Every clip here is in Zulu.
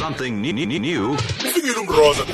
something new. new. Fikile umroza.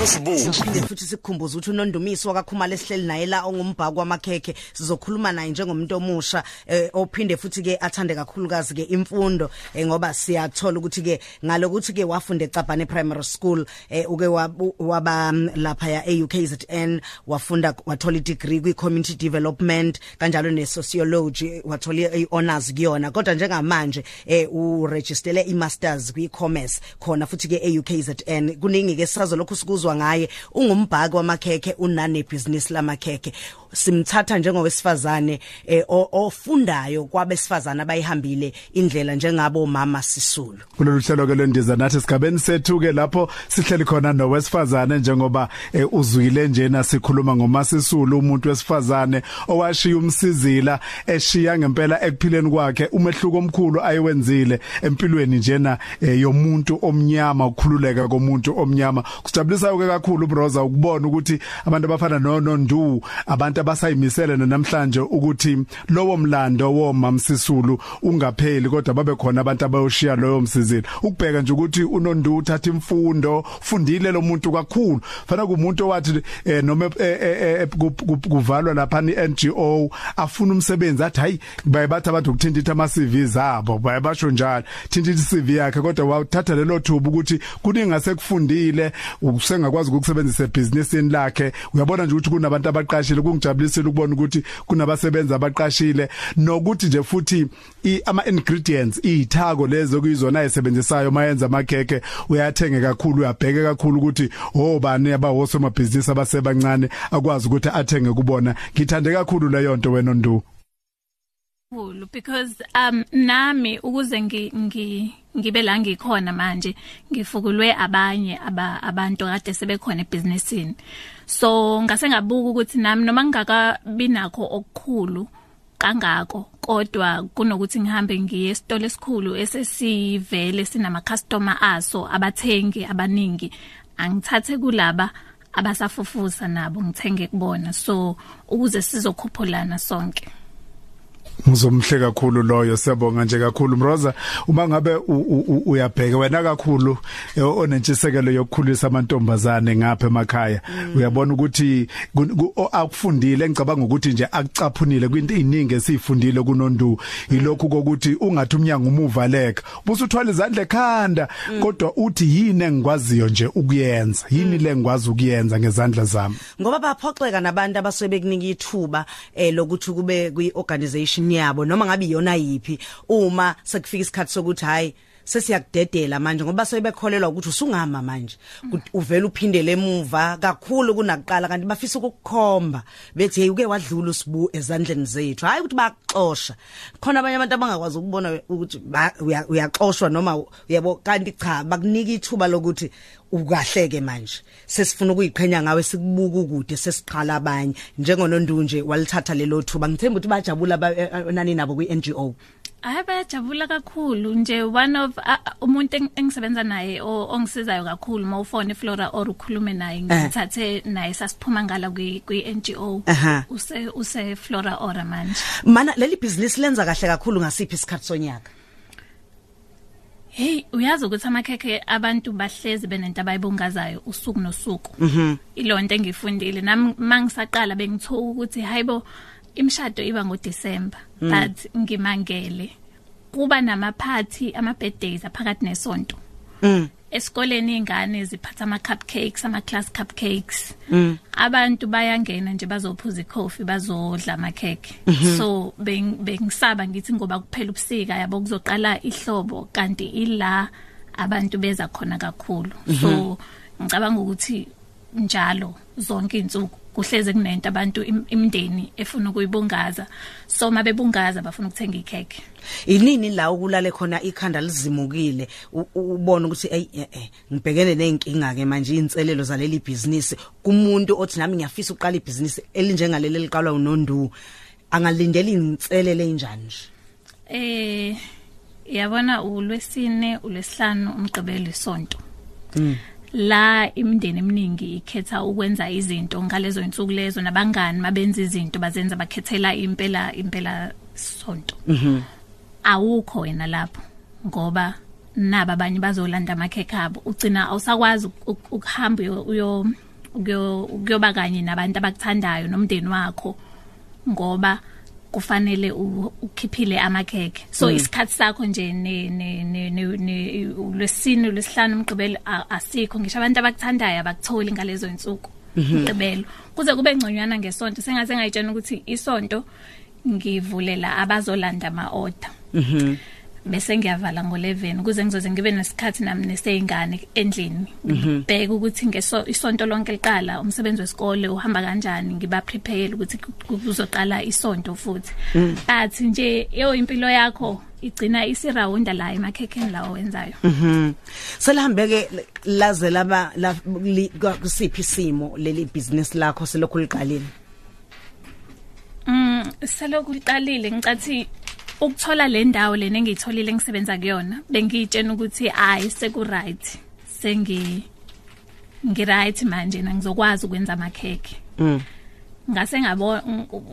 Nosibu. Siphinde futhi sikukhumbuza ukuthi unondumiso wakakhumala esihleli naye la ongumbhako wamakhekhe sizokhuluma naye njengomuntu omusha eh, ophinde futhi ke athande kakhulukazi ke imfundo eh, ngoba siyathola ukuthi ke ngalokuthi ke wafunda eCabane Primary School eh, uke wabu- waba mm, lapha ya AUKZN wafunda wathola i-degree kwi community development kanjalo ne sociology wathola i-honors kuyona kodwa njengamanje eh, uregistele i-masters kwi-commerce khona futhi ke AUKZN kuningi ke sazo lokhu sikuzwa ngaye ungumbhaki wamakhekhe unane business lamakhekhe. Simthatha njengowesifazane eh, ofundayo kwabesifazana abayihambile indlela njengabo mama Sisulu. Kulolu hlelo ke lwendiza nathi sigabeni sethu ke lapho sihleli khona nowesifazane njengoba eh, uzwile njena sikhuluma ngomasisulu umuntu wesifazane owashiya umsizila eshiya ngempela ekuphileni kwakhe umehluko omkhulu ayiwenzile empilweni njena eh, yomuntu omnyama ukukhululeka komuntu omnyama. Kusijabulisa ke kakhulu broza ukubona ukuthi abantu abafana no Nondu abantu abasayimisele namhlanje ukuthi lowo mlando womamsisulu ungapheli kodwa babe khona abantu abayoshiya loyo msizini. Ukubheka nje ukuthi unondu uthatha imfundo fundile lo muntu kakhulu. Fana kumuntu owathi eh, noma eh, eh, eh, ku- ku- kuvalwa lapha ni NGO afuna umsebenzi athi hayi baye bathi abantu ukuthintitha ama CVs abo. Baye basho njalo thintitha CV yakhe kodwa wathatha lelo thuba ukuthi kuningi sekufundile usengakwazi ukusebenzisa ebusinessini lakhe. Uyabona nje ukuthi kunabantu abaqashile kungijabulisile ukubona ukuthi kunabasebenzi abaqashile. Nokuthi nje futhi i- ama ingredients izithako lezo kuyizona ayisebenzisayo mayenza amakheke uyathenga kakhulu uyabheka kakhulu ukuthi obani abahosoma business abasebancane akwazi ukuthi athenge kubona. Ngithande kakhulu leyo nto wena ndu. Kakhulu because um nami ukuze ngi ngi ngibe la ngikhona manje ngifukulwe abanye aba abantu kade sebekhona ebusinessini so ngase ngabuka ukuthi nami noma ngingakabi nakho okukhulu kangako. Kodwa kunokuthi ngihambe ngiye esitolo esikhulu esesivele sinama customer aso abathengi abaningi angithathe kulaba abasafufusa nabo ngithenge kubona. So ukuze sizokhuphulana sonke. Ngizomhle kakhulu loyo siyabonga nje kakhulu. Mroza uma ngabe u- u- u- uyabheka wena kakhulu eh, onentshisekelo yokukhulisa amantombazane ngapha emakhaya uyabona ukuthi ku- ku- o- akufundile ngicabanga ukuthi nje akucaphunile kwinto eziningi esifundile kunondu. Ilokhu kokuthi ungathi umnyango umuvaleka busuthwala izandla ekhanda kodwa uthi yini engikwaziyo nje ukuyenza? Yini le ngikwazi ukuyenza ngezandla zami? Ngoba baphoxeka nabantu abasuke bekunika ithuba eh lokuthi kube kwi-organization yabo noma ngabe iyona yipi uma sekufika isikhathi sokuthi hayi sesiyakudedela manje ngoba sebekholelwa ukuthi usungama manje. Uvela uphindele emuva kakhulu kunakuqala kanti bafisa ukukukhomba bethi hey uke wadlula usibu ezandleni zethu. Hayi ukuthi bayaxosha khona abanye abantu abangakwazi ukubona ukuthi uyaxoshwa noma uyabo kanti cha bakunika ithuba lokuthi ukahleke manje. Sesifuna ukuyiqhenya ngawe sikubuka ukude sesiqhala abanye. Njengonondunje walithatha lelo thuba. Ngithemba ukuthi bajabula eh, eh, nani nabo kwi NGO Hayi bayajabula kakhulu nje one of umuntu eng- engisebenza naye ongisizayo kakhulu mawufone Flora or ukhulume naye ngithathe naye sasiphuma ngala kwi kwi NGO Aha. use use Flora Ora manje. Mana leli business lenza kahle kakhulu ngasiphi isikhathi sonyaka? Hey uyazi ukuthi amakhekhe abantu bahlezi benento abayibungazayo usuku nosuku. Mhm. Ilonto engifundile nami mangisaqala bengithoka ukuthi hayibo imshado iba ngoDecember but ngimangele. Kuba nama party ama birthdays aphakathi nesonto. Mm. Esikoleni ingane ziphatha ama cupcakes ama class cupcakes. Mm. abantu bayangena nje bazophuza icoffee bazodla amakheke mm -hmm. so beng bengisaba ngithi ngoba kuphela ubusika yabo kuzoqala ihlobo kanti ila abantu beza khona kakhulu. Mm -hmm. so ngicabanga ukuthi njalo zonke insuku kuhleze kunento abantu im- imindeni efuna ukuyibungaza. So mabebungaza bafuna ukuthenga ikheke inini la ukulale khona ikhanda lizimukile? U- u- ubona ukuthi ey eh, eh, ngibhekene nenkinga ke manje inselelo zaleli business kumuntu othi nami ngiyafisa uqala ibusiness elinjengaleli liqalwa unondu angalindela inselele enjani nje? Eh yabona ulwesine ulwesihlanu umgqibelo isonto. Mm. La imindeni eminingi ikhetha ukwenza izinto ngalezo insuku lezo nabangani mabenza izinto bazenza bakhethela impela impela sonto. Mhm. Awukho wena lapho ngoba naba abanye bazolanda amakhekhe abo ugcina awusakwazi uk- uk- ukuhamba uyo- uyo ukuyo- ukuyoba kanye nabantu abakuthandayo nomndeni wakho ngoba kufanele u- ukhiphile amakhekhe. So isikhathi sakho nje ne ne ne ne- ne- lwesine lwesihlanu umgqibelo a- asikho. Ngisho abantu abakuthandayo abakutholi ngalezo insuku umgqibelo. Kuze kube ngconywana ngesonto sengaze ngayitshena ukuthi isonto ngivulela abazolanda ama-order bese ngiyavala ngo-11 ukuze ngizoze ngibe nesikhathi nami neseyingane endlini. Ngibheke ukuthi ngeso isonto lonke liqala umsebenzi wesikole uhamba kanjani ngiba prepare ukuthi ku- kuzoqala isonto futhi. But nje yo impilo yakho igcina isirawunda la emakhekheni lawo wenzayo Mhm. Selihambeke laze laba kusiphi isimo leli business lakho selokhu liqalile. Mm selokhu liqalile. Ngicathi ukuthola le ndawo lena engiyitholile ngisebenza kuyona bengiyitshena ukuthi hayi seku right sengi ngi right manje ngizokwazi ukwenza amakhekhe. Mm. ngase ngabo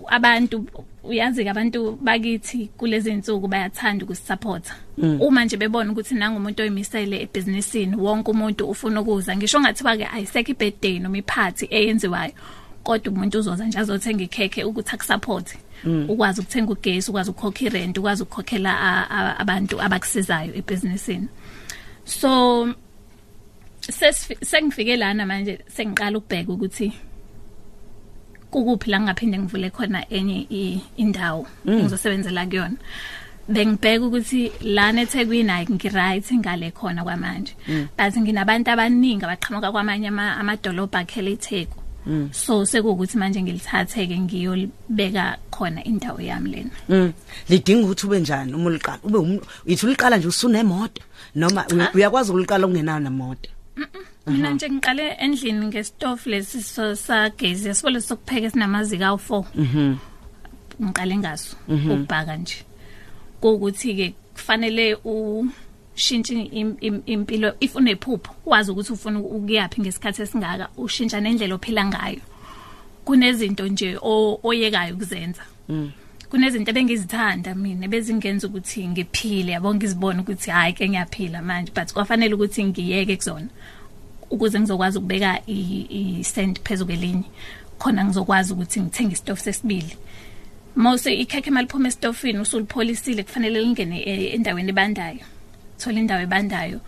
abantu uyazi ke abantu bakithi kulezi insuku bayathanda ukusupporta uma nje bebona ukuthi nangumuntu oyimisele ebusinessini wonke umuntu ufuna ukuza ngisho ngathiwa ke ayisekho ibirthday noma iphathi eyenziwayo. Kodwa umuntu uzoza nje azothenga ikhekhe ukuthi akusupport ukwazi ukuthenga ugesi ukwazi ukukhokha irent ukwazi ukukhokhela a- a- abantu abakusizayo ebusinessini so sesifi- sengifike lana manje sengiqala ukubheka ukuthi kukuphi la ngingaphinde ngivule khona enye i- indawo engizosebenzela kuyona. Bengibheka ukuthi lana eThekwini ayi ngiright ngale khona kwamanje. But nginabantu abaningi abaqhamuka kwamanye ama- amadolobha akhele iTheku so sekuwukuthi manje ngilithathe ke ngiyolibeka khona indawo yami lena. Mm. Lidinga ukuthi ube njani uma uliqala. Ube yithi uliqala nje usunemoto noma uy- uyakwazi ukuliqala ungenayo nemoto. mina nje ngiqale endlini ngestofu lesi sagezi yasibole sokupheka esinamazika awu4 ngiqale ngaso ukubhaka nje. Kuukuthi ke kufanele ushintshe im- im- impilo if unephupho wazi ukuthi ufuna ukuyaphi ngesikhathi esingaka ushintsha nendlela ophila ngayo. Kunezinto nje o- oyekayo ukuzenza. Kunezinto ebengizithanda mina bezingenza ukuthi ngiphile yabo ngizibona ukuthi hayi ke ngiyaphila manje but kwafanele ukuthi ngiyeke kuzona ukuze ngizokwazi ukubeka i- i-send phezu kwelinye. Khona ngizokwazi ukuthi ngithenge isitofu sesibili. Mose ikhekhe maliphuma esitofini usulipholisile kufanele lingene e- endaweni ebandayo. Thola indawo ebandayo.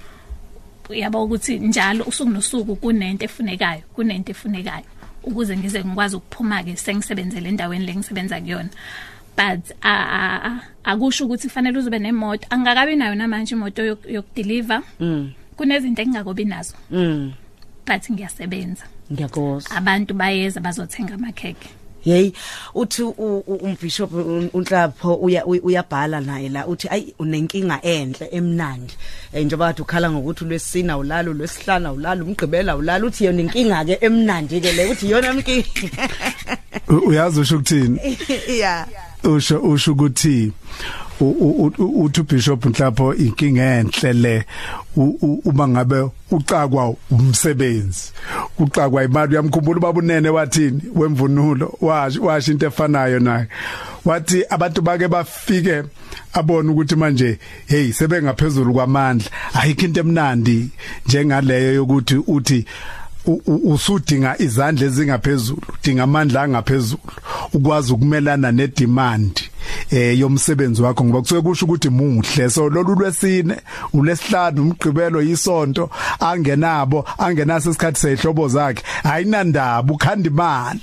Yabo ukuthi njalo usuku nosuku kunento efunekayo kunento efunekayo ukuze ngize ngikwazi ukuphuma ke sengisebenzele endaweni lengisebenza kuyona. But akusho ukuthi kufanele uzobe nemoto angakabi nayo namanje imoto yok- yokudeliver kunezinto engingakobi nazo. Mm. but ngiyasebenza. Ngiyakuzwa. abantu bayeza bazothenga amakhekhe. Hey uthi u- u- umbishop un- unhlapho uya uy- uyabhala naye la uthi ayi unenkinga enhle emnandi. Eh njengoba kade ukhala ngokuthi lwesina ulalo lwesihlanu ulalo umgqibela ulalo uthi yona inkinga ke emnandi ke le uthi yona inkinga. U- uyazi usho ukuthini? Yeah. Usho usho ukuthi u- u- u- uthi bishop mhlapho inkinga enhle le uma ngabe ucakwa umsebenzi ucakwa imali uyamkhumbula ubaba unene wathini? Wemvunulo washo into efanayo naye. Wathi abantu bake bafike abona ukuthi manje hey sebengaphezulu kwamandla ayikho into emnandi njengaleyo yokuthi uthi usudinga izandla ezingaphezulu udinga amandla angaphezulu ukwazi ukumelana nedemand eh yomsebenzi wakho. Ngoba kusuke kusho ukuthi muhle. So lolu lwesine ulesihlanu umgqibelo yisonto angenabo angenaso isikhathi sehlobo zakhe ayinandaba ukhanda imali.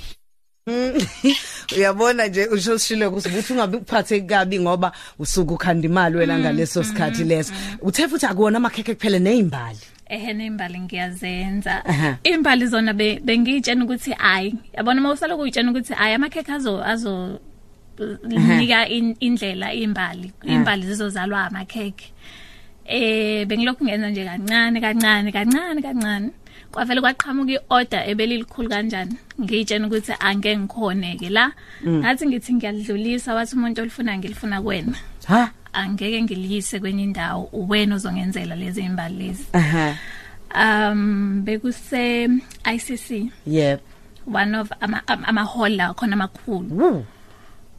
Uyabona nje usho sishilo ukuthi ungabi uphathe kabi ngoba usuku ukhanda imali wena ngaleso sikhathi leso. uthe futhi akuona amakhekhe kuphela nezimbali ehe nembali ngiyazenza. Aha. imbali zona be- bengiyitshena ukuthi hayi yabona uma usaloku uyitshena ukuthi hayi amakhekhe azo azo nika in- indlela imbali imbali zizozalwa amakhekhe. Eh bengilokhu ngenza nje kancane kancane kancane kancane. Kwavele kwaqhamuka iorder ebelilikhulu kanjani? Ngiyitshena ukuthi angeke ngikhoneke la. Ngathi ngithi ngiyadlulisa wathi umuntu olifuna ngilifuna kuwena ha? Angeke ngiliyise kwenye indawo uwena ozongenzela lezi imbali lezi. Aha. Um bekuse ICC yep. One of ama ama- amahall la khona amakhulu. Woo.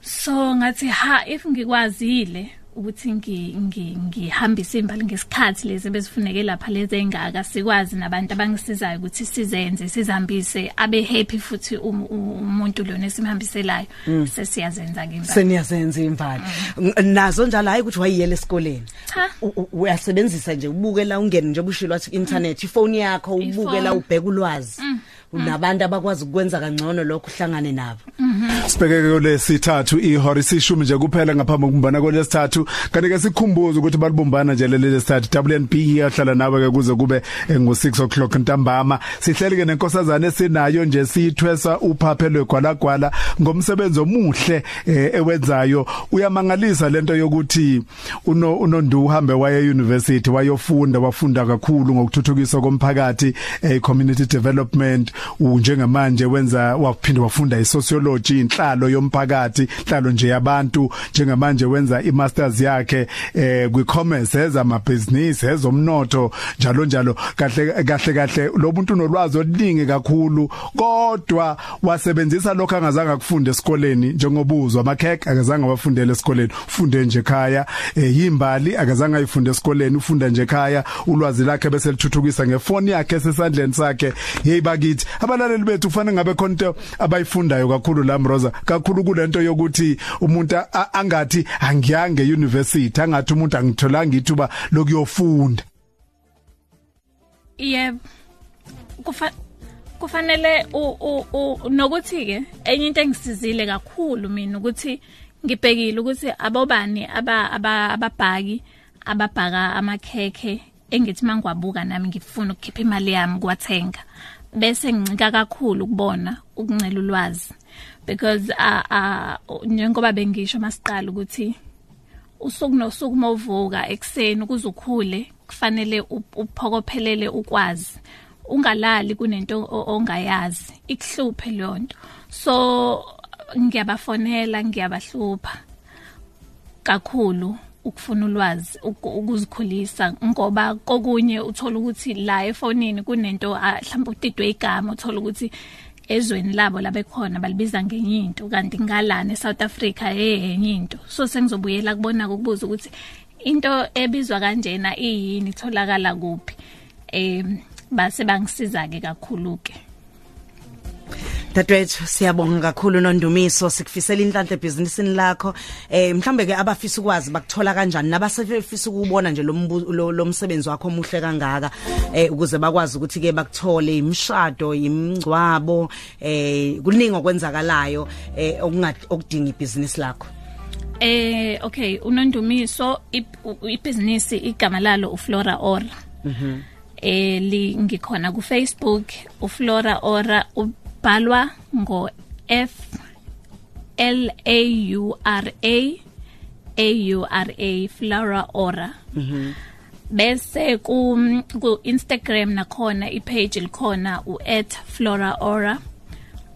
so ngathi ha if ngikwazile ukuthi ngi ngi- ngihambise imbali ngesikhathi lezi bezifuneke lapha lezi engaka sikwazi nabantu abangisizayo ukuthi sizenze sizihambise abe happy futhi um- um- umuntu lona esimhambiselayo. Sesiyazenza ke imbali seniyazenza imvali Ng- nazo njalo hayi ukuthi wayiyela esikoleni. Cha. U- u- uyasebenzisa nje ubukela ungene nje bushilo wathi internet ifoni yakho ubukela Ifoni. ubheka ulwazi. Unabantu abakwazi ukwenza kangcono lokho uhlangane nabo. Sibhekeke kulesithathu ihora isishumi nje kuphela ngaphambi kokumbana kolesithathu kanti ke sikhumbuza ukuthi balibumbana nje leli sithathu WNP iyahlala nawe ke kuze kube eh, ngo 6 o'clock ntambama. Sihleli ke nenkosazana esinayo nje siyithwesa uphaphelo gwalagwala ngomsebenzi omuhle eh, ewenzayo. Uyamangalisa lento yokuthi uno unondu uhambe waye university wayofunda wafunda kakhulu ngokuthuthukiswa komphakathi eh, community development. Njengamanje wenza waphinde wafunda isociology inhlalo yomphakathi inhlalo nje yabantu. Njengamanje wenza imasters yakhe eh kwi commerce ezama business ezomnotho njalo njalo. Kahle kahle kahle lo muntu unolwazi oluningi kakhulu kodwa wasebenzisa lokho angazange akufunda esikoleni. Njengobuzwa amakheke akazange wafundela esikoleni. Ufunde nje ekhaya. Eh, yimbali akazange ayifunde esikoleni. Ufunda nje ekhaya. Ulwazi lakhe bese lithuthukisa ngefoni yakhe esesandleni sakhe. Hey bakithi abalaleli bethu kufanele ngabe khonto abayifundayo kakhulu la Mroza. Kakhulu kulento yokuthi umuntu angathi angiyange university angathi umuntu angitholanga ithuba lokuyofunda. Yebo. Kufa kufanele u- u- nokuthi ke enye into engisizile kakhulu mina ukuthi ngibhekile ukuthi abobani aba- ababhaki ababhaka amakhekhe engithi mangwabuka nami ngifuna ukukhipha imali yami kwathenga bese ngincika kakhulu ukubona ukuncela ulwazi. Because a njengoba bengisho masiqala ukuthi usuku nosuku mawuvuka ekseni ukuze ukhule kufanele up- uphokophelele ukwazi. Ungalali kunento ongayazi. Ikuhluphe leyo nto. So ngiyabafonela ngiyabahlupha kakhulu. Ukufuna ulwazi uku- ukuzikhulisa ngoba kokunye uthola ukuthi la efonini kunento ah, mhlawumbe utidwe igama uthola ukuthi ezweni labo labekhona balibiza ngenye into kanti ngalana eSouth Africa eyenye into. So sengizobuyela kubona ukubuza ukuthi into ebizwa kanjena iyini itholakala kuphi? Em base bangisiza ke kakhulu ke Dadwethu siyabonga kakhulu nondumiso sikufisela inhlanhla ebhizinisini lakho eh mhlambe ke abafisa ukwazi bakuthola kanjani nabasefisa ukubona nje lo mbu- lo lo msebenzi wakho omuhle kangaka eh ukuze bakwazi ukuthi ke bakuthole imshado imingcwabo eh kuningi okwenzakalayo eh okudinga ibhizinisi lakho Eh okay unondumiso ibhizinisi igama lalo uFlora Ora. Mhm. Eh li ngikhona ku Facebook uFlora Ora ubhalwa ngo F L A U R A A U R A Flora Ora. Mhm. Bese ku ku Instagram nakhona ipage likhona u@floraora.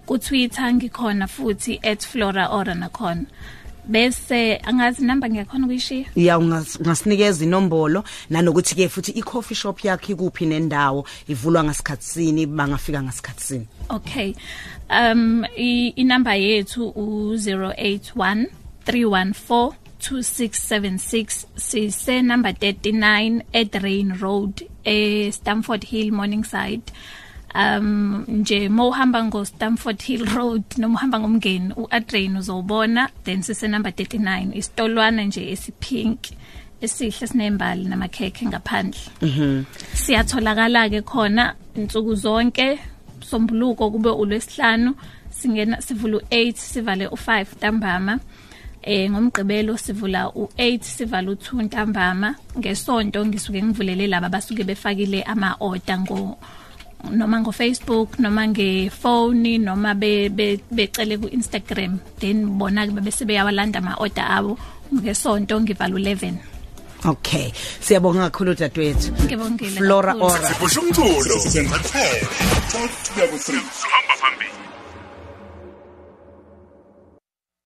Ku Twitter ngikhona futhi @floraora nakhona. Bese angazi number ngiyakhona ukuyishiya? Ya ungas- ungasinikeza inombolo nanokuthi ke futhi i coffee shop yakhe ikuphi nendawo ivulwa ngasikhathi sini bangafika ngasikhathi sini? Okay. Um i- inumber yethu u081 314 2676 sise number 39 at Rain Road e Stamford Hill Morningside. Um nje mohamba ngo Stamford Hill Road noma uhamba ngomngeni uAdrain uzobona then sise number 39 isitolwana nje esipink esihle sinembali namakhekhe ngaphandle. Mhm. Siyatholakala ke khona insuku zonke sombuluko kube ulwesihlanu singena sivula u8 sivale u5 ntambama. Eh ngomgqibelo sivula u8 sivala u2 ntambama. Ngesonto ngisuke ngivulele laba basuke befakile ama order ngo noma ngo Facebook noma ngefone noma be be- becele ku Instagram then bona ke bese beyawalanda ama order abo ngesonto ngivala u11 okay. Siyabonga kakhulu dadwethu. Ngibongile Flora kakhulu. Ora. Sipho somculo senzathela 12 kuya ku 3